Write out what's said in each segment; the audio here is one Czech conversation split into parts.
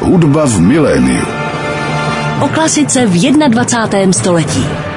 Hudba v miléniu. O klasice v 21. století.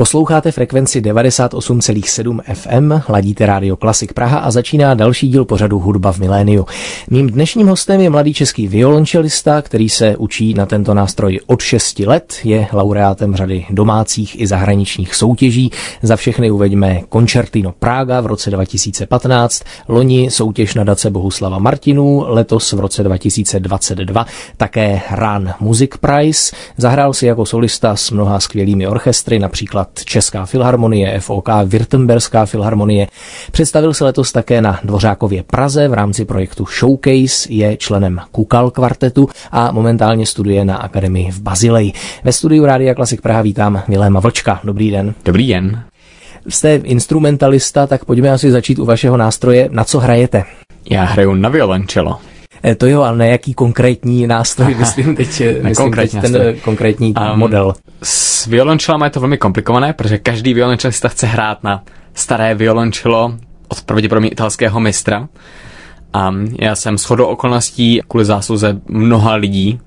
Posloucháte frekvenci 98,7 FM, ladíte rádio Klasik Praha a začíná další díl pořadu Hudba v miléniu. Mým dnešním hostem je mladý český violončelista, který se učí na tento nástroj od 6 let, je laureátem řady domácích i zahraničních soutěží. Za všechny uveďme Concertino Praga v roce 2015, loni soutěž na dace Bohuslava Martinů, letos v roce 2022 také Ran Music Prize. Zahrál si jako solista s mnoha skvělými orchestry, například Česká filharmonie, FOK, Württemberská filharmonie. Představil se letos také na Dvořákově Praze v rámci projektu Showcase, je členem Kukal kvartetu a momentálně studuje na Akademii v Bazileji. Ve studiu Rádia Klasik Praha vítám Miléma Vlčka. Dobrý den. Dobrý den. Jste instrumentalista, tak pojďme asi začít u vašeho nástroje. Na co hrajete? Já hraju na violončelo. E, to jo, ale na jaký konkrétní nástroj, myslím teď, myslím konkrétní teď ten nástroj. konkrétní Um, model. S violončelama je to velmi komplikované, protože každý violončelista chce hrát na staré violončelo od pravděpodobně italského mistra. A já jsem shodou okolností kvůli zásluze mnoha lidí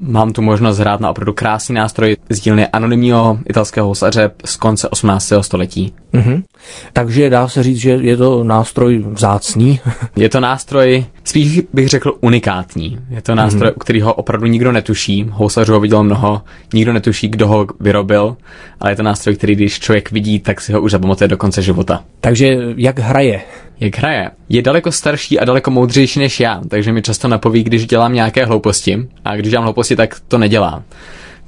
Mám tu možnost hrát na opravdu krásný nástroj z dílny anonymního italského housaře z konce 18. století. Mhm. Takže dá se říct, že je to nástroj vzácný. Je to nástroj, spíš bych řekl unikátní. Je to nástroj, mm-hmm. u kterého opravdu nikdo netuší. Housařů ho viděl mnoho, nikdo netuší, kdo ho vyrobil, ale je to nástroj, který když člověk vidí, tak si ho už zapamatuje do konce života. Takže jak hraje? Jak hraje? Je daleko starší a daleko moudřejší než já, takže mi často napoví, když dělám nějaké hlouposti a když dělám hlouposti, tak to nedělá.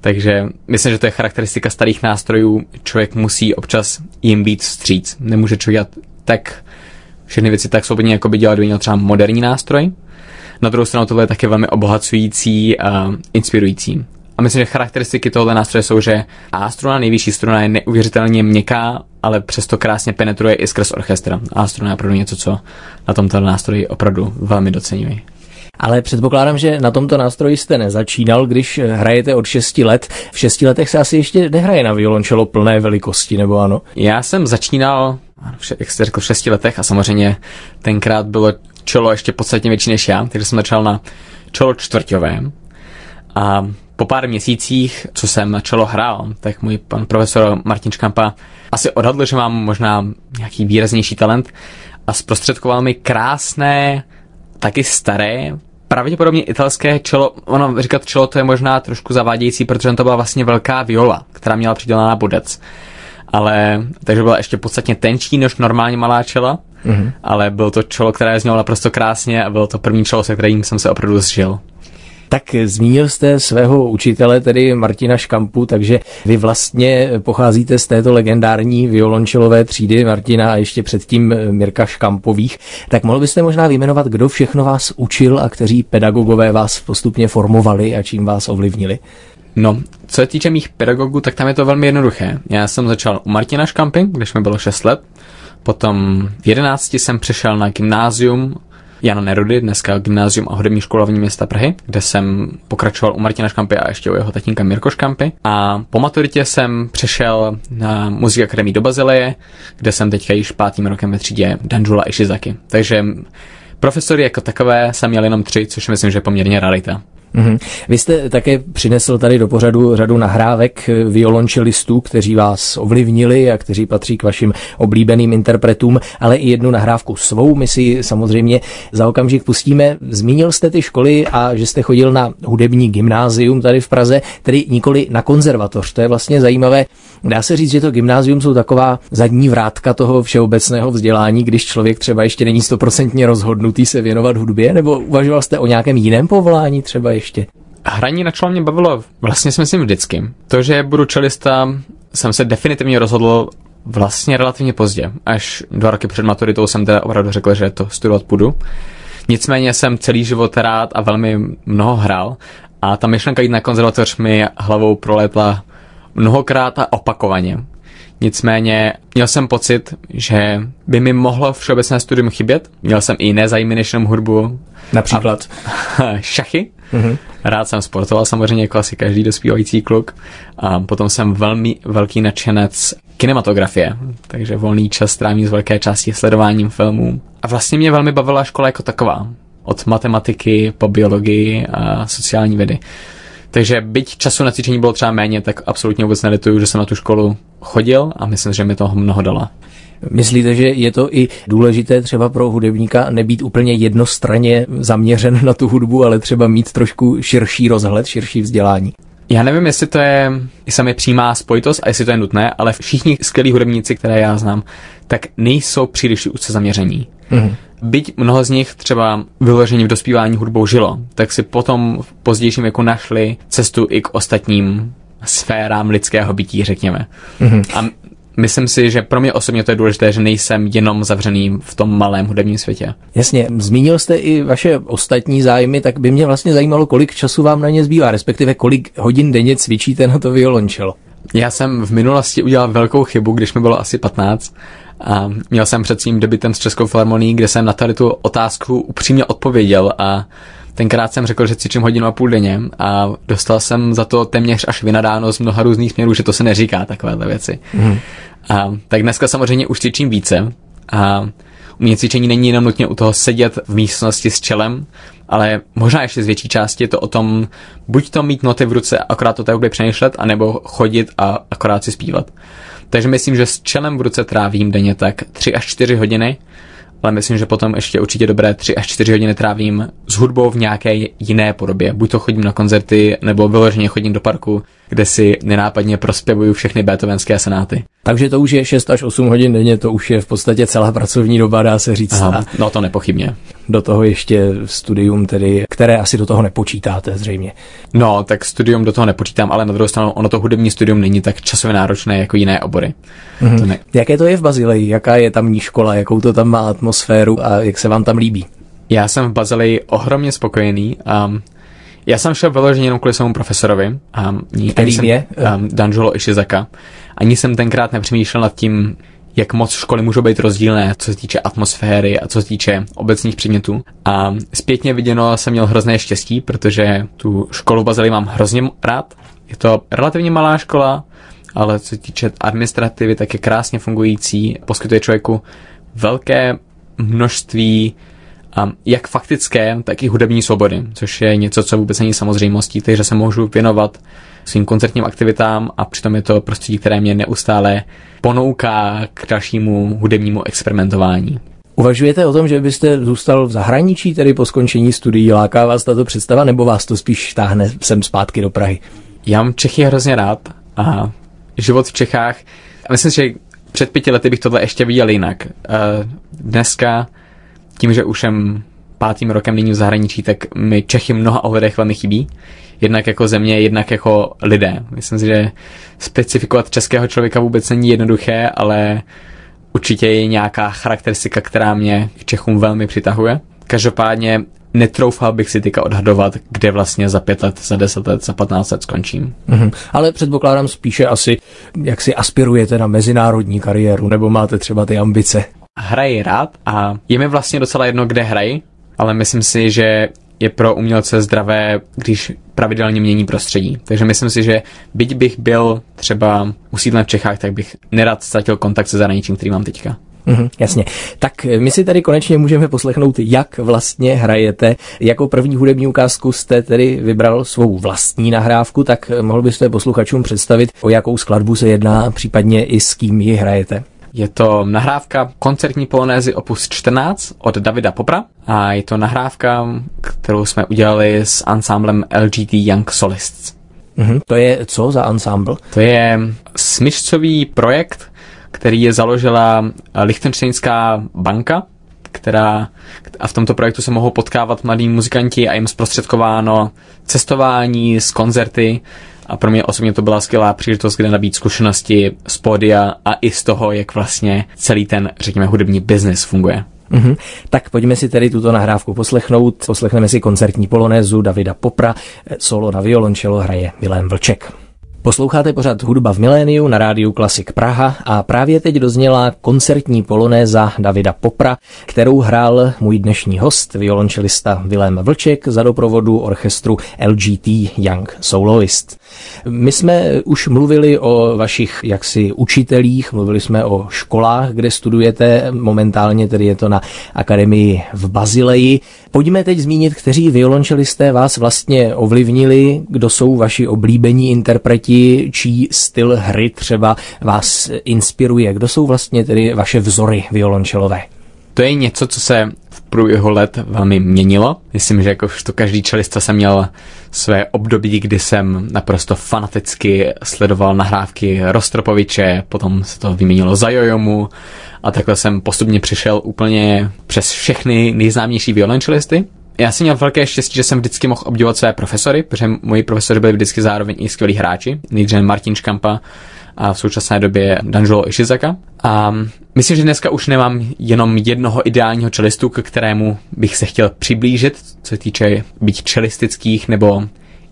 Takže myslím, že to je charakteristika starých nástrojů. Člověk musí občas jim být vstříc. Nemůže člověk dělat tak všechny věci tak svobodně, jako by dělal, kdyby měl třeba moderní nástroj. Na druhou stranu tohle je také velmi obohacující a inspirující. A myslím, že charakteristiky tohle nástroje jsou, že A struna, nejvyšší struna je neuvěřitelně měkká, ale přesto krásně penetruje i skrz orchestra. A struna je opravdu něco, co na tomto nástroji opravdu velmi doceňuji. Ale předpokládám, že na tomto nástroji jste nezačínal, když hrajete od 6 let. V 6 letech se asi ještě nehraje na violončelo plné velikosti, nebo ano? Já jsem začínal, jak jste řekl, v 6 letech a samozřejmě tenkrát bylo čelo ještě podstatně větší než já, takže jsem začal na čelo čtvrťové. A po pár měsících, co jsem na čelo hrál, tak můj pan profesor Martin Škampa asi odhadl, že mám možná nějaký výraznější talent a zprostředkoval mi krásné, taky staré, pravděpodobně italské čelo, ono říkat čelo to je možná trošku zavádějící, protože to byla vlastně velká viola, která měla přidělaná bodec. Ale, takže byla ještě podstatně tenčí než normálně malá čela, mm-hmm. ale bylo to čelo, které znělo naprosto krásně a bylo to první čelo, se kterým jsem se opravdu zžil. Tak zmínil jste svého učitele, tedy Martina Škampu, takže vy vlastně pocházíte z této legendární violončelové třídy Martina a ještě předtím Mirka Škampových. Tak mohl byste možná vyjmenovat, kdo všechno vás učil a kteří pedagogové vás postupně formovali a čím vás ovlivnili? No, co se týče mých pedagogů, tak tam je to velmi jednoduché. Já jsem začal u Martina Škampy, když mi bylo 6 let. Potom v 11 jsem přešel na gymnázium Jana Nerudy, dneska gymnázium a hudební školovní města Prahy, kde jsem pokračoval u Martina Škampy a ještě u jeho tatínka Mirko Škampy. A po maturitě jsem přešel na Muziku akademii do Bazileje, kde jsem teďka již pátým rokem ve třídě Danjula Ishizaki. Takže profesory jako takové jsem měl jenom tři, což myslím, že je poměrně rarita. Mm-hmm. Vy jste také přinesl tady do pořadu řadu nahrávek violončelistů, kteří vás ovlivnili a kteří patří k vašim oblíbeným interpretům, ale i jednu nahrávku svou. My si samozřejmě za okamžik pustíme. Zmínil jste ty školy a že jste chodil na hudební gymnázium tady v Praze, tedy nikoli na konzervatoř. To je vlastně zajímavé. Dá se říct, že to gymnázium jsou taková zadní vrátka toho všeobecného vzdělání, když člověk třeba ještě není stoprocentně rozhodnutý se věnovat hudbě, nebo uvažoval jste o nějakém jiném povolání třeba ještě? Hraní na čelo mě bavilo vlastně si myslím vždycky. To, že budu čelista, jsem se definitivně rozhodl vlastně relativně pozdě. Až dva roky před maturitou jsem teda opravdu řekl, že to studovat půjdu. Nicméně jsem celý život rád a velmi mnoho hrál a ta myšlenka jít na konzervatoř mi hlavou proletla mnohokrát a opakovaně. Nicméně měl jsem pocit, že by mi mohlo všeobecné studium chybět. Měl jsem i jiné zájmy než jenom hudbu. Například? A šachy. Mm-hmm. Rád jsem sportoval samozřejmě jako asi každý dospívající kluk. A potom jsem velmi velký nadšenec kinematografie, takže volný čas trávím z velké části sledováním filmů a vlastně mě velmi bavila škola jako taková. Od matematiky po biologii a sociální vědy. Takže byť času na cvičení bylo třeba méně, tak absolutně vůbec nelituju, že jsem na tu školu chodil a myslím, že mi toho mnoho dala. Myslíte, že je to i důležité třeba pro hudebníka nebýt úplně jednostranně zaměřen na tu hudbu, ale třeba mít trošku širší rozhled, širší vzdělání? Já nevím, jestli to je i sami přímá spojitost a jestli to je nutné, ale všichni skvělí hudebníci, které já znám, tak nejsou příliš úzce zaměření. Mm-hmm. Byť mnoho z nich třeba vyloženě v dospívání hudbou žilo, tak si potom v pozdějším věku našli cestu i k ostatním sférám lidského bytí, řekněme. Mm-hmm. A myslím si, že pro mě osobně to je důležité, že nejsem jenom zavřený v tom malém hudebním světě. Jasně, zmínil jste i vaše ostatní zájmy, tak by mě vlastně zajímalo, kolik času vám na ně zbývá, respektive kolik hodin denně cvičíte na to violončelo. Já jsem v minulosti udělal velkou chybu, když mi bylo asi 15 a měl jsem před svým debitem s Českou filharmonií, kde jsem na tady tu otázku upřímně odpověděl a tenkrát jsem řekl, že cvičím hodinu a půl denně a dostal jsem za to téměř až vynadáno z mnoha různých směrů, že to se neříká takovéhle věci. Mm. A, tak dneska samozřejmě už cvičím více a u mě cvičení není jenom nutně u toho sedět v místnosti s čelem, ale možná ještě z větší části je to o tom, buď to mít noty v ruce a akorát o té hudbě přemýšlet, anebo chodit a akorát si zpívat. Takže myslím, že s čelem v ruce trávím denně tak 3 až 4 hodiny, ale myslím, že potom ještě určitě dobré 3 až 4 hodiny trávím s hudbou v nějaké jiné podobě. Buď to chodím na koncerty, nebo vyloženě chodím do parku, kde si nenápadně prospěvuju všechny beethovenské sonáty. Takže to už je 6 až 8 hodin denně, to už je v podstatě celá pracovní doba, dá se říct. Aha, no to nepochybně. Do toho ještě studium tedy, které asi do toho nepočítáte zřejmě. No, tak studium do toho nepočítám, ale na druhou stranu ono to hudební studium není tak časově náročné jako jiné obory. Mm-hmm. To ne... Jaké to je v Bazileji? Jaká je tamní škola? Jakou to tam má atmosféru a jak se vám tam líbí? Já jsem v Bazileji ohromně spokojený. Um, já jsem šel vyloženě jenom kvůli svému profesorovi. Um, Který jsem, je? Um, Danjolo Ishizaka. Ani jsem tenkrát nepřemýšlel nad tím, jak moc školy můžou být rozdílné, co se týče atmosféry a co se týče obecných předmětů. A zpětně viděno jsem měl hrozné štěstí, protože tu školu Bazily mám hrozně rád. Je to relativně malá škola, ale co se týče administrativy, tak je krásně fungující, poskytuje člověku velké množství um, jak faktické, tak i hudební svobody, což je něco, co vůbec není samozřejmostí, takže se můžu věnovat svým koncertním aktivitám a přitom je to prostředí, které mě neustále ponouká k dalšímu hudebnímu experimentování. Uvažujete o tom, že byste zůstal v zahraničí, tedy po skončení studií? Láká vás tato představa, nebo vás to spíš táhne sem zpátky do Prahy? Já mám Čechy hrozně rád a život v Čechách, myslím, že před pěti lety bych tohle ještě viděl jinak. Dneska, tím, že už jsem pátým rokem nyní v zahraničí, tak mi Čechy mnoha ohledech velmi chybí jednak jako země, jednak jako lidé. Myslím si, že specifikovat českého člověka vůbec není jednoduché, ale určitě je nějaká charakteristika, která mě k Čechům velmi přitahuje. Každopádně netroufal bych si teďka odhadovat, kde vlastně za pět let, za deset let, za patnáct let skončím. Mm-hmm. Ale předpokládám spíše asi, jak si aspirujete na mezinárodní kariéru, nebo máte třeba ty ambice. Hraji rád a je mi vlastně docela jedno, kde hraji, ale myslím si, že je pro umělce zdravé, když pravidelně mění prostředí. Takže myslím si, že byť bych byl třeba usídlen v Čechách, tak bych nerad ztratil kontakt se zahraničím, který mám teďka. Mm, jasně. Tak my si tady konečně můžeme poslechnout, jak vlastně hrajete. Jako první hudební ukázku jste tedy vybral svou vlastní nahrávku, tak mohl byste posluchačům představit, o jakou skladbu se jedná, případně i s kým ji hrajete. Je to nahrávka koncertní polonézy opus 14 od Davida Popra a je to nahrávka, kterou jsme udělali s ansámblem LGT Young Solists. Mm-hmm. To je co za ansámbl? To je smyčcový projekt, který je založila Lichtensteinská banka, která a v tomto projektu se mohou potkávat mladí muzikanti a jim zprostředkováno cestování z koncerty a pro mě osobně to byla skvělá příležitost, kde nabít zkušenosti z pódia a i z toho, jak vlastně celý ten, řekněme, hudební biznis funguje. Mm-hmm. Tak pojďme si tedy tuto nahrávku poslechnout. Poslechneme si koncertní polonézu Davida Popra. Solo na violončelo hraje Vilém Vlček. Posloucháte pořád hudba v miléniu na rádiu Klasik Praha a právě teď dozněla koncertní polonéza Davida Popra, kterou hrál můj dnešní host, violončelista Vilém Vlček za doprovodu orchestru LGT Young Soloist. My jsme už mluvili o vašich jaksi učitelích, mluvili jsme o školách, kde studujete, momentálně tedy je to na akademii v Bazileji. Pojďme teď zmínit, kteří violončelisté vás vlastně ovlivnili, kdo jsou vaši oblíbení interpreti, čí styl hry třeba vás inspiruje, kdo jsou vlastně tedy vaše vzory violončelové. To je něco, co se v průběhu let velmi měnilo. Myslím, že jako to každý čelista jsem měl své období, kdy jsem naprosto fanaticky sledoval nahrávky Rostropoviče, potom se to vyměnilo za Jojomu a takhle jsem postupně přišel úplně přes všechny nejznámější violončelisty. Já jsem měl velké štěstí, že jsem vždycky mohl obdivovat své profesory, protože moji profesory byli vždycky zároveň i skvělí hráči. Nejdřív Martin Škampa a v současné době Danjolo Ishizaka. A myslím, že dneska už nemám jenom jednoho ideálního čelistu, k kterému bych se chtěl přiblížit, co se týče být čelistických nebo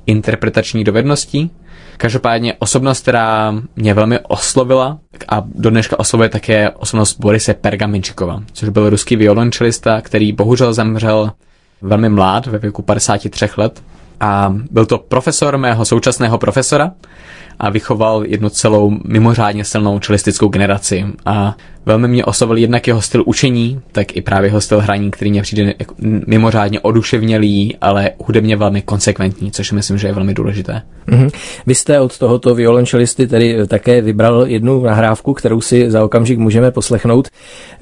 interpretačních dovedností. Každopádně osobnost, která mě velmi oslovila a do dneška oslovuje také osobnost Borise Pergamenčikova, což byl ruský violončelista, který bohužel zemřel velmi mlád, ve věku 53 let. A byl to profesor mého současného profesora, a vychoval jednu celou mimořádně silnou čelistickou generaci. A velmi mě oslovil jednak jeho styl učení, tak i právě jeho styl hraní, který mě přijde jako mimořádně oduševnělý, ale hudebně velmi konsekventní, což myslím, že je velmi důležité. Mm-hmm. Vy jste od tohoto violončelisty tedy také vybral jednu nahrávku, kterou si za okamžik můžeme poslechnout.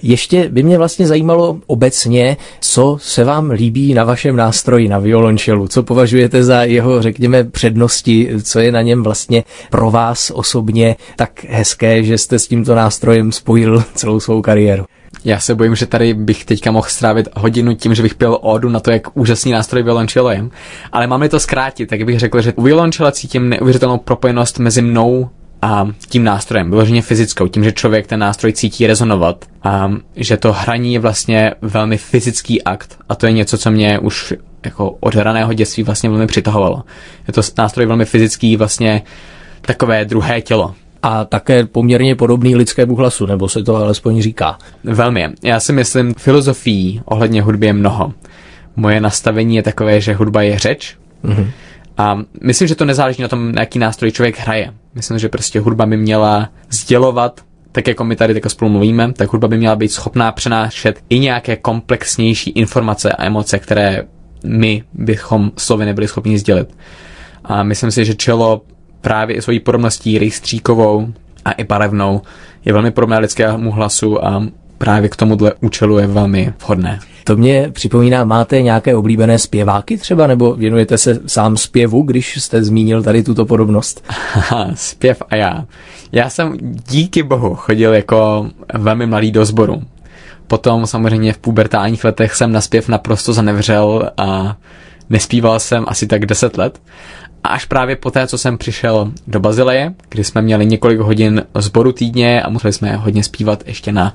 Ještě by mě vlastně zajímalo obecně, co se vám líbí na vašem nástroji, na violončelu, co považujete za jeho, řekněme, přednosti, co je na něm vlastně pro vás osobně tak hezké, že jste s tímto nástrojem spojil celou svou kariéru? Já se bojím, že tady bych teďka mohl strávit hodinu tím, že bych pil ódu na to, jak úžasný nástroj violončelo je. Ale máme to zkrátit, tak bych řekl, že u violončela cítím neuvěřitelnou propojenost mezi mnou a tím nástrojem, vyloženě fyzickou, tím, že člověk ten nástroj cítí rezonovat a že to hraní je vlastně velmi fyzický akt a to je něco, co mě už jako od raného dětství vlastně velmi přitahovalo. Je to nástroj velmi fyzický, vlastně takové druhé tělo. A také poměrně podobný lidskému hlasu, nebo se to alespoň říká? Velmi. Já si myslím, filozofií ohledně hudby je mnoho. Moje nastavení je takové, že hudba je řeč. Mm-hmm. A myslím, že to nezáleží na tom, na jaký nástroj člověk hraje. Myslím, že prostě hudba by měla sdělovat tak jako my tady teďka spolu mluvíme, tak hudba by měla být schopná přenášet i nějaké komplexnější informace a emoce, které my bychom slovy nebyli schopni sdělit. A myslím si, že čelo právě i svojí podobností rejstříkovou a i barevnou je velmi podobné lidskému hlasu a právě k tomuhle účelu je velmi vhodné. To mě připomíná, máte nějaké oblíbené zpěváky třeba, nebo věnujete se sám zpěvu, když jste zmínil tady tuto podobnost? Aha, zpěv a já. Já jsem díky bohu chodil jako velmi mladý do sboru. Potom samozřejmě v pubertálních letech jsem na zpěv naprosto zanevřel a nespíval jsem asi tak 10 let. A až právě poté, co jsem přišel do Bazileje, kdy jsme měli několik hodin sboru týdně a museli jsme hodně zpívat ještě na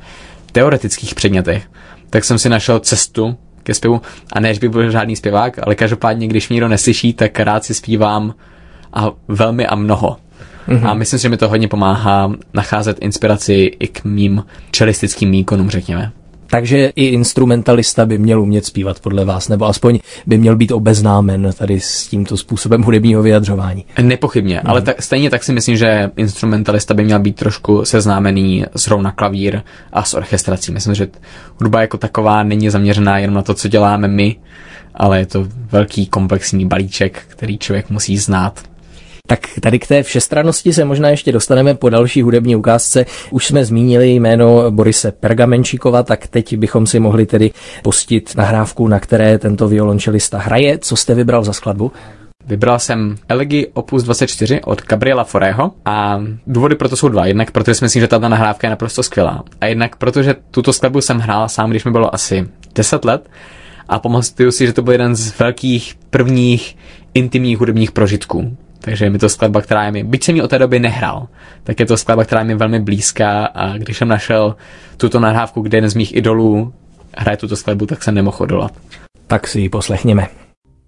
teoretických předmětech, tak jsem si našel cestu ke zpěvu. A než by byl žádný zpěvák, ale každopádně, když mě někdo neslyší, tak rád si zpívám a velmi a mnoho. Mm-hmm. A myslím si, že mi to hodně pomáhá nacházet inspiraci i k mým čelistickým výkonům, řekněme. Takže i instrumentalista by měl umět zpívat podle vás, nebo aspoň by měl být obeznámen tady s tímto způsobem hudebního vyjadřování. Nepochybně, hmm. ale tak, stejně tak si myslím, že instrumentalista by měl být trošku seznámený zrovna klavír a s orchestrací. Myslím, že hudba jako taková není zaměřená jenom na to, co děláme my, ale je to velký komplexní balíček, který člověk musí znát. Tak tady k té všestrannosti se možná ještě dostaneme po další hudební ukázce. Už jsme zmínili jméno Borise Pergamenčíkova, tak teď bychom si mohli tedy pustit nahrávku, na které tento violončelista hraje. Co jste vybral za skladbu? Vybral jsem Elegi Opus 24 od Gabriela Foreho a důvody pro to jsou dva. Jednak protože si myslím, že tato nahrávka je naprosto skvělá. A jednak protože tuto skladbu jsem hrál sám, když mi bylo asi 10 let a pamatuju si, že to byl jeden z velkých prvních intimních hudebních prožitků. Takže je mi to skladba, která je mi, byť jsem ji od té doby nehrál, tak je to skladba, která je mi velmi blízká a když jsem našel tuto nahrávku, kde jeden z mých idolů hraje tuto skladbu, tak jsem nemohl odolat. Tak si ji poslechněme.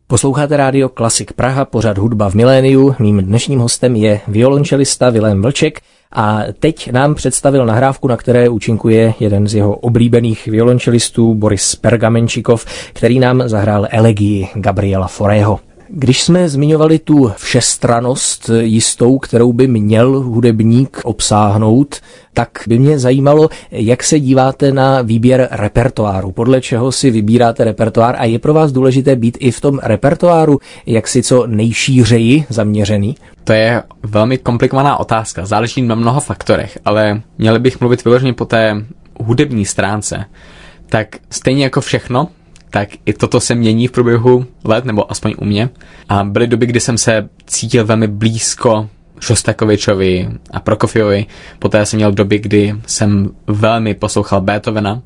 Posloucháte rádio Klasik Praha, pořad hudba v miléniu. Mým dnešním hostem je violončelista Vilém Vlček a teď nám představil nahrávku, na které účinkuje jeden z jeho oblíbených violončelistů Boris Pergamenčikov, který nám zahrál elegii Gabriela Forého. Když jsme zmiňovali tu všestranost jistou, kterou by měl hudebník obsáhnout, tak by mě zajímalo, jak se díváte na výběr repertoáru, podle čeho si vybíráte repertoár a je pro vás důležité být i v tom repertoáru jak si co nejšířeji zaměřený? To je velmi komplikovaná otázka, záleží na mnoha faktorech, ale měli bych mluvit vyloženě po té hudební stránce. Tak stejně jako všechno, tak i toto se mění v průběhu let, nebo aspoň u mě. A byly doby, kdy jsem se cítil velmi blízko Šostakovičovi a Prokofiovi. Poté jsem měl doby, kdy jsem velmi poslouchal Beethovena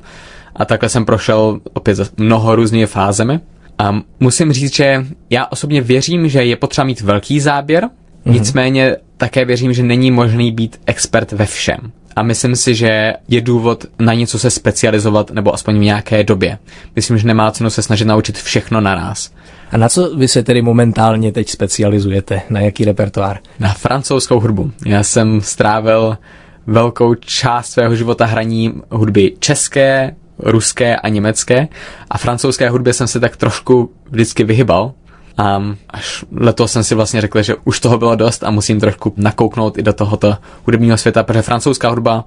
a takhle jsem prošel opět mnoho různými fázemi. A musím říct, že já osobně věřím, že je potřeba mít velký záběr, mm-hmm. nicméně také věřím, že není možný být expert ve všem a myslím si, že je důvod na něco se specializovat, nebo aspoň v nějaké době. Myslím, že nemá cenu se snažit naučit všechno naraz. A na co vy se tedy momentálně teď specializujete? Na jaký repertoár? Na francouzskou hudbu. Já jsem strávil velkou část svého života hraní hudby české, ruské a německé a francouzské hudbě jsem se tak trošku vždycky vyhybal, a až letos jsem si vlastně řekl, že už toho bylo dost a musím trošku nakouknout i do tohoto hudebního světa, protože francouzská hudba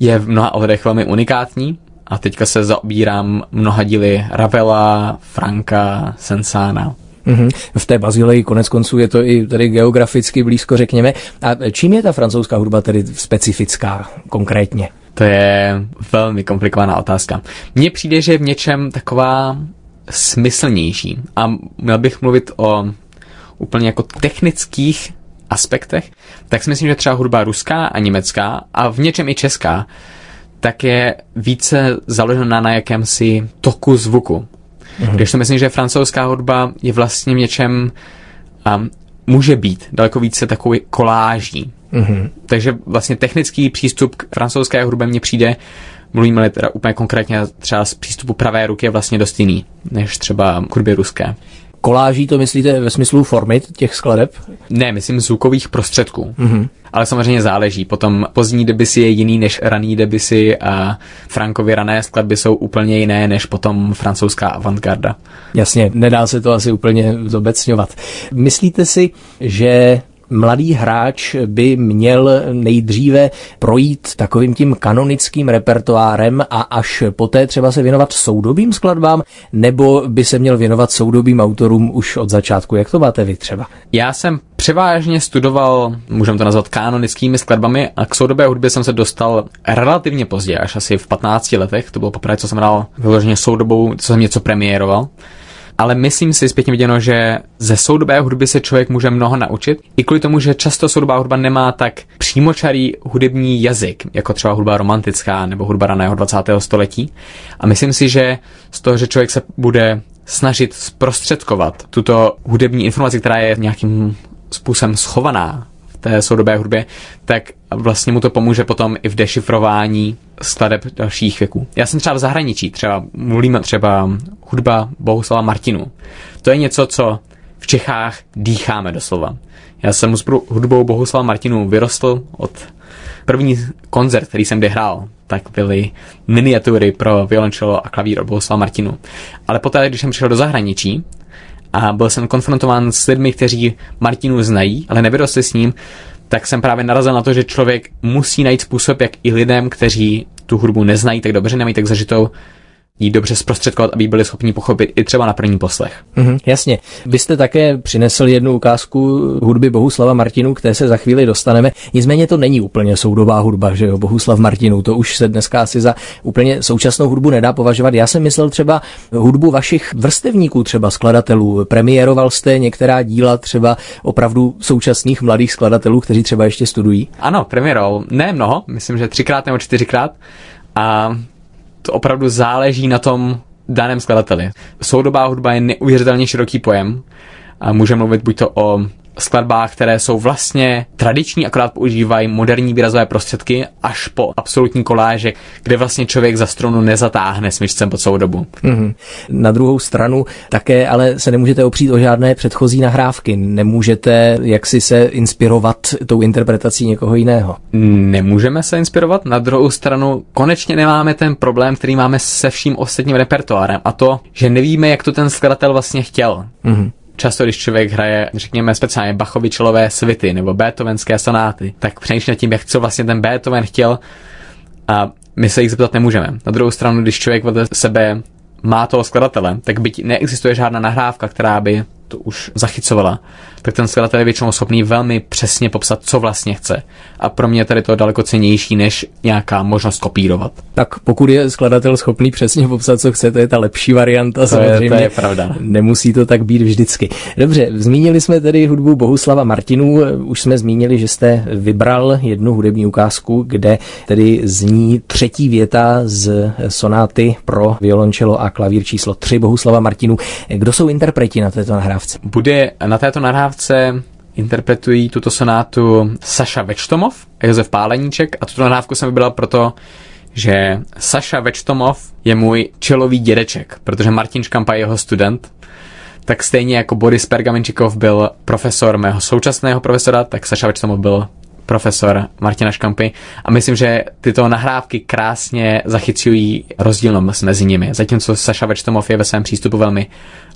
je v mnoha ohledech velmi unikátní a teďka se zaobírám mnoha díly Ravela, Franka, Sensana. Mm-hmm. V té Bazileji konec konců je to i tady geograficky blízko, řekněme. A čím je ta francouzská hudba tedy specifická konkrétně? To je velmi komplikovaná otázka. Mně přijde, že je v něčem taková smyslnější. A měl bych mluvit o úplně jako technických aspektech, tak si myslím, že třeba hudba ruská a německá a v něčem i česká, tak je více založena na jakémsi toku zvuku. Mm-hmm. Když si myslím, že francouzská hudba je vlastně v něčem um, může být daleko více takový koláží. Mm-hmm. Takže vlastně technický přístup k francouzské hudbě mně přijde mluvíme teda úplně konkrétně třeba z přístupu pravé ruky je vlastně dost jiný, než třeba k hudbě ruské. Koláží to myslíte ve smyslu formy těch skladeb? Ne, myslím zvukových prostředků. Mm-hmm. Ale samozřejmě záleží. Potom pozdní debisy je jiný než raný debisy a Frankovy rané skladby jsou úplně jiné než potom francouzská avantgarda. Jasně, nedá se to asi úplně zobecňovat. Myslíte si, že mladý hráč by měl nejdříve projít takovým tím kanonickým repertoárem a až poté třeba se věnovat soudobým skladbám, nebo by se měl věnovat soudobým autorům už od začátku? Jak to máte vy třeba? Já jsem převážně studoval, můžeme to nazvat kanonickými skladbami a k soudobé hudbě jsem se dostal relativně pozdě, až asi v 15 letech, to bylo poprvé, co jsem hrál vyloženě soudobou, co jsem něco premiéroval ale myslím si zpětně viděno, že ze soudobé hudby se člověk může mnoho naučit. I kvůli tomu, že často soudobá hudba nemá tak přímočarý hudební jazyk, jako třeba hudba romantická nebo hudba raného 20. století. A myslím si, že z toho, že člověk se bude snažit zprostředkovat tuto hudební informaci, která je nějakým způsobem schovaná té soudobé hudbě, tak vlastně mu to pomůže potom i v dešifrování skladeb dalších věků. Já jsem třeba v zahraničí, třeba mluvíme třeba hudba Bohuslava Martinu. To je něco, co v Čechách dýcháme doslova. Já jsem s hudbou Bohuslava Martinu vyrostl od první koncert, který jsem hrál, tak byly miniatury pro violončelo a klavír od Bohuslava Martinu. Ale poté, když jsem přišel do zahraničí a byl jsem konfrontován s lidmi, kteří Martinu znají, ale nevyrostli s ním, tak jsem právě narazil na to, že člověk musí najít způsob, jak i lidem, kteří tu hudbu neznají tak dobře, nemají tak zažitou, jí dobře zprostředkovat, aby byli schopni pochopit i třeba na první poslech. Mm-hmm, jasně. Vy jste také přinesl jednu ukázku hudby Bohuslava Martinu, které se za chvíli dostaneme. Nicméně to není úplně soudobá hudba, že jo, Bohuslav Martinu. To už se dneska asi za úplně současnou hudbu nedá považovat. Já jsem myslel třeba hudbu vašich vrstevníků, třeba skladatelů. Premiéroval jste některá díla třeba opravdu současných mladých skladatelů, kteří třeba ještě studují? Ano, premiéroval. Ne mnoho, myslím, že třikrát nebo čtyřikrát. A to opravdu záleží na tom daném skladateli. Soudobá hudba je neuvěřitelně široký pojem a může mluvit buď to o skladbách, které jsou vlastně tradiční, akorát používají moderní výrazové prostředky, až po absolutní koláže, kde vlastně člověk za strunu nezatáhne smyčcem po celou dobu. Mm-hmm. Na druhou stranu také ale se nemůžete opřít o žádné předchozí nahrávky. Nemůžete jaksi se inspirovat tou interpretací někoho jiného. Nemůžeme se inspirovat. Na druhou stranu konečně nemáme ten problém, který máme se vším ostatním repertoárem a to, že nevíme, jak to ten skladatel vlastně chtěl. Mm-hmm často, když člověk hraje, řekněme, speciálně Bachovičelové svity nebo Beethovenské sonáty, tak přemýšlí nad tím, jak co vlastně ten Beethoven chtěl a my se jich zeptat nemůžeme. Na druhou stranu, když člověk vedle sebe má toho skladatele, tak byť neexistuje žádná nahrávka, která by to už zachycovala, tak ten skladatel je většinou schopný velmi přesně popsat, co vlastně chce. A pro mě je tady to daleko cenější, než nějaká možnost kopírovat. Tak pokud je skladatel schopný přesně popsat, co chce, to je ta lepší varianta. To samozřejmě je, to je pravda. Nemusí to tak být vždycky. Dobře, zmínili jsme tedy hudbu Bohuslava Martinů. Už jsme zmínili, že jste vybral jednu hudební ukázku, kde tedy zní třetí věta z sonáty pro violončelo a klavír číslo 3 Bohuslava Martinů. Kdo jsou interpreti na této nahrávce? Bude na této nahrávce nahrávce interpretují tuto sonátu Saša Večtomov a Josef Páleníček a tuto nahrávku jsem vybral proto, že Saša Večtomov je můj čelový dědeček, protože Martin Škampa je jeho student, tak stejně jako Boris Pergamenčikov byl profesor mého současného profesora, tak Saša Večtomov byl profesor Martina Škampy a myslím, že tyto nahrávky krásně zachycují rozdílnost mezi nimi. Zatímco Saša Večtomov je ve svém přístupu velmi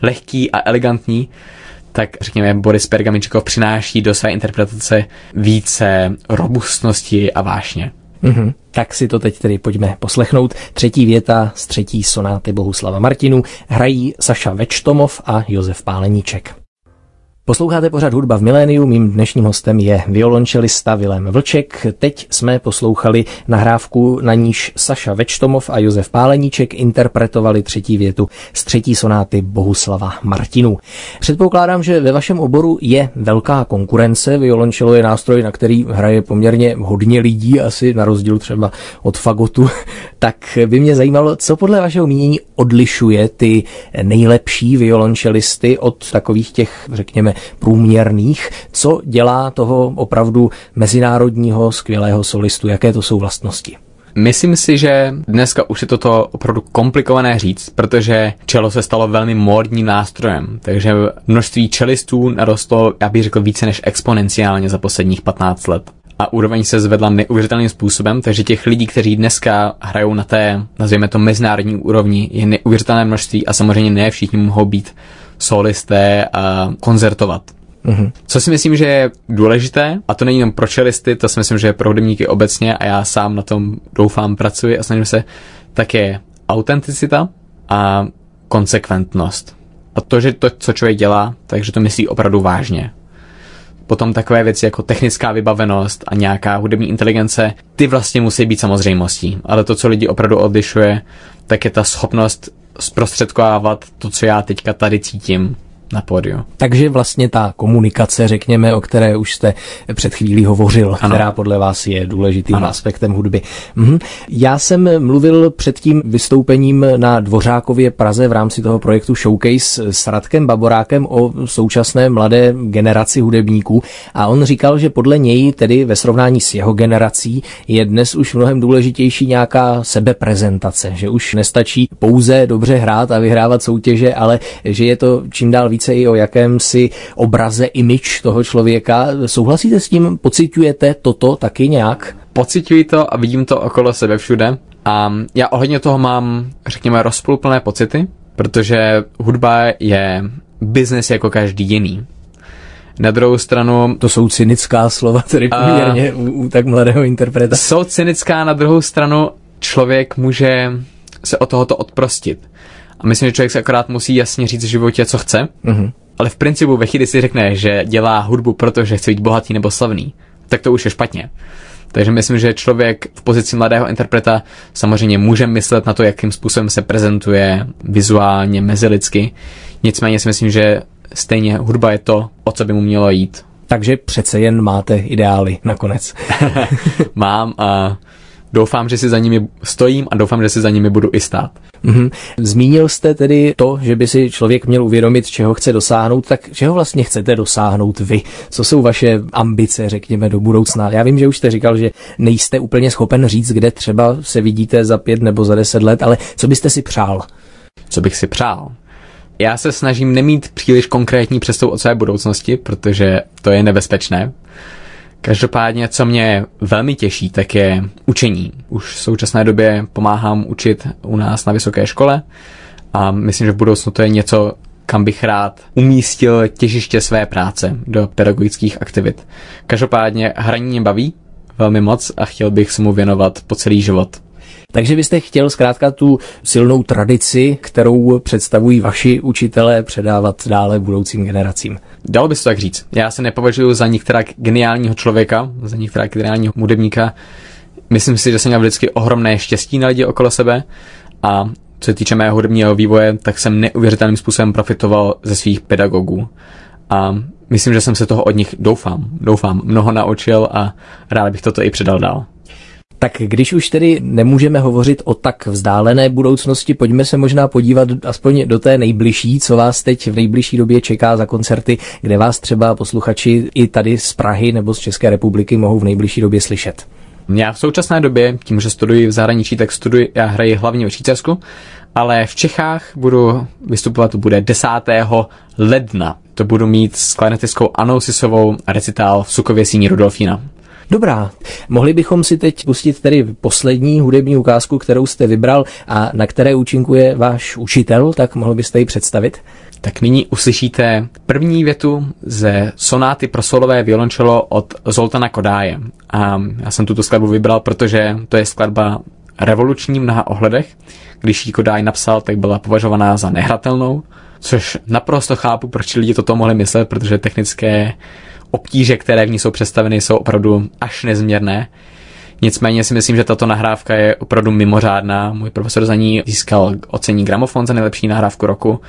lehký a elegantní, tak řekněme Boris Pergamenčikov přináší do své interpretace více robustnosti a vášně. Mm-hmm. Tak si to teď tedy pojďme poslechnout. Třetí věta z třetí sonáty Bohuslava Martinu hrají Saša Večtomov a Josef Páleníček. Posloucháte pořád hudba v miléniu, mým dnešním hostem je violončelista Vilém Vlček. Teď jsme poslouchali nahrávku, na níž Saša Večtomov a Josef Páleníček interpretovali třetí větu z třetí sonáty Bohuslava Martinu. Předpokládám, že ve vašem oboru je velká konkurence. Violončelo je nástroj, na který hraje poměrně hodně lidí, asi na rozdíl třeba od fagotu. tak by mě zajímalo, co podle vašeho mínění odlišuje ty nejlepší violončelisty od takových těch, řekněme, průměrných. Co dělá toho opravdu mezinárodního skvělého solistu? Jaké to jsou vlastnosti? Myslím si, že dneska už je toto opravdu komplikované říct, protože čelo se stalo velmi módním nástrojem, takže množství čelistů narostlo, já bych řekl, více než exponenciálně za posledních 15 let. A úroveň se zvedla neuvěřitelným způsobem, takže těch lidí, kteří dneska hrajou na té, nazvěme to, mezinárodní úrovni, je neuvěřitelné množství a samozřejmě ne všichni mohou být solisté a koncertovat. Mm-hmm. Co si myslím, že je důležité, a to není jenom pro čelisty, to si myslím, že je pro hudebníky obecně a já sám na tom doufám pracuji a snažím se, tak je autenticita a konsekventnost. A to, že to, co člověk dělá, takže to myslí opravdu vážně. Potom takové věci jako technická vybavenost a nějaká hudební inteligence, ty vlastně musí být samozřejmostí. Ale to, co lidi opravdu odlišuje, tak je ta schopnost zprostředkovávat to, co já teďka tady cítím na pódiu. Takže vlastně ta komunikace, řekněme, o které už jste před chvílí hovořil, ano. která podle vás je důležitým ano. aspektem hudby. Mhm. Já jsem mluvil před tím vystoupením na Dvořákově Praze v rámci toho projektu Showcase s Radkem Baborákem o současné mladé generaci hudebníků a on říkal, že podle něj, tedy ve srovnání s jeho generací, je dnes už mnohem důležitější nějaká sebeprezentace, že už nestačí pouze dobře hrát a vyhrávat soutěže, ale že je to čím dál více i o jakémsi obraze, image toho člověka. Souhlasíte s tím? Pocitujete toto taky nějak? Pocituji to a vidím to okolo sebe všude. A já ohledně toho mám, řekněme, rozpoluplné pocity, protože hudba je biznes jako každý jiný. Na druhou stranu... To jsou cynická slova, tedy poměrně u, u tak mladého interpreta. Jsou cynická, na druhou stranu člověk může se o tohoto odprostit. A myslím, že člověk se akorát musí jasně říct v životě, co chce. Mm-hmm. Ale v principu ve chvíli si řekne, že dělá hudbu, protože chce být bohatý nebo slavný, tak to už je špatně. Takže myslím, že člověk v pozici mladého interpreta samozřejmě může myslet na to, jakým způsobem se prezentuje vizuálně, mezilidsky. Nicméně si myslím, že stejně hudba je to, o co by mu mělo jít. Takže přece jen máte ideály nakonec. Mám a doufám, že si za nimi stojím a doufám, že si za nimi budu i stát. Mm-hmm. Zmínil jste tedy to, že by si člověk měl uvědomit, čeho chce dosáhnout, tak čeho vlastně chcete dosáhnout vy? Co jsou vaše ambice, řekněme, do budoucna? Já vím, že už jste říkal, že nejste úplně schopen říct, kde třeba se vidíte za pět nebo za deset let, ale co byste si přál? Co bych si přál? Já se snažím nemít příliš konkrétní představu o své budoucnosti, protože to je nebezpečné. Každopádně, co mě velmi těší, tak je učení. Už v současné době pomáhám učit u nás na vysoké škole a myslím, že v budoucnu to je něco, kam bych rád umístil těžiště své práce do pedagogických aktivit. Každopádně hraní mě baví velmi moc a chtěl bych se mu věnovat po celý život. Takže byste chtěl zkrátka tu silnou tradici, kterou představují vaši učitelé, předávat dále budoucím generacím. Dalo by se tak říct. Já se nepovažuji za některá geniálního člověka, za některá geniálního hudebníka. Myslím si, že jsem měl vždycky ohromné štěstí na lidi okolo sebe a co se týče mého hudebního vývoje, tak jsem neuvěřitelným způsobem profitoval ze svých pedagogů. A myslím, že jsem se toho od nich, doufám, doufám, mnoho naučil a rád bych toto i předal dál. Tak když už tedy nemůžeme hovořit o tak vzdálené budoucnosti, pojďme se možná podívat aspoň do té nejbližší, co vás teď v nejbližší době čeká za koncerty, kde vás třeba posluchači i tady z Prahy nebo z České republiky mohou v nejbližší době slyšet. Já v současné době, tím, že studuji v zahraničí, tak studuji, já hraji hlavně v Švýcarsku, ale v Čechách budu vystupovat, to bude 10. ledna. To budu mít s klarinetiskou Anou Sisovou recitál v Sukově síni Rudolfína. Dobrá, mohli bychom si teď pustit tedy poslední hudební ukázku, kterou jste vybral a na které účinkuje váš učitel, tak mohl byste ji představit? Tak nyní uslyšíte první větu ze sonáty pro solové violončelo od Zoltana Kodáje. A já jsem tuto skladbu vybral, protože to je skladba revoluční v mnoha ohledech. Když ji Kodáj napsal, tak byla považovaná za nehratelnou, což naprosto chápu, proč lidi toto mohli myslet, protože technické obtíže, které v ní jsou představeny, jsou opravdu až nezměrné. Nicméně si myslím, že tato nahrávka je opravdu mimořádná. Můj profesor za ní získal ocení gramofon za nejlepší nahrávku roku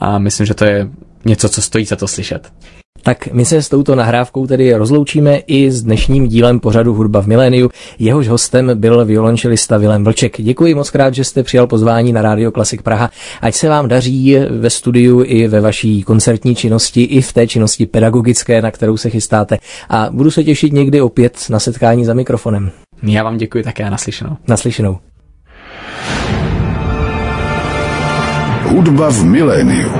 a myslím, že to je něco, co stojí za to slyšet. Tak my se s touto nahrávkou tedy rozloučíme i s dnešním dílem pořadu Hudba v miléniu. Jehož hostem byl violončelista Vilém Vlček. Děkuji moc krát, že jste přijal pozvání na Radio Klasik Praha. Ať se vám daří ve studiu i ve vaší koncertní činnosti, i v té činnosti pedagogické, na kterou se chystáte. A budu se těšit někdy opět na setkání za mikrofonem. Já vám děkuji také naslyšenou. Naslyšenou. Hudba v miléniu.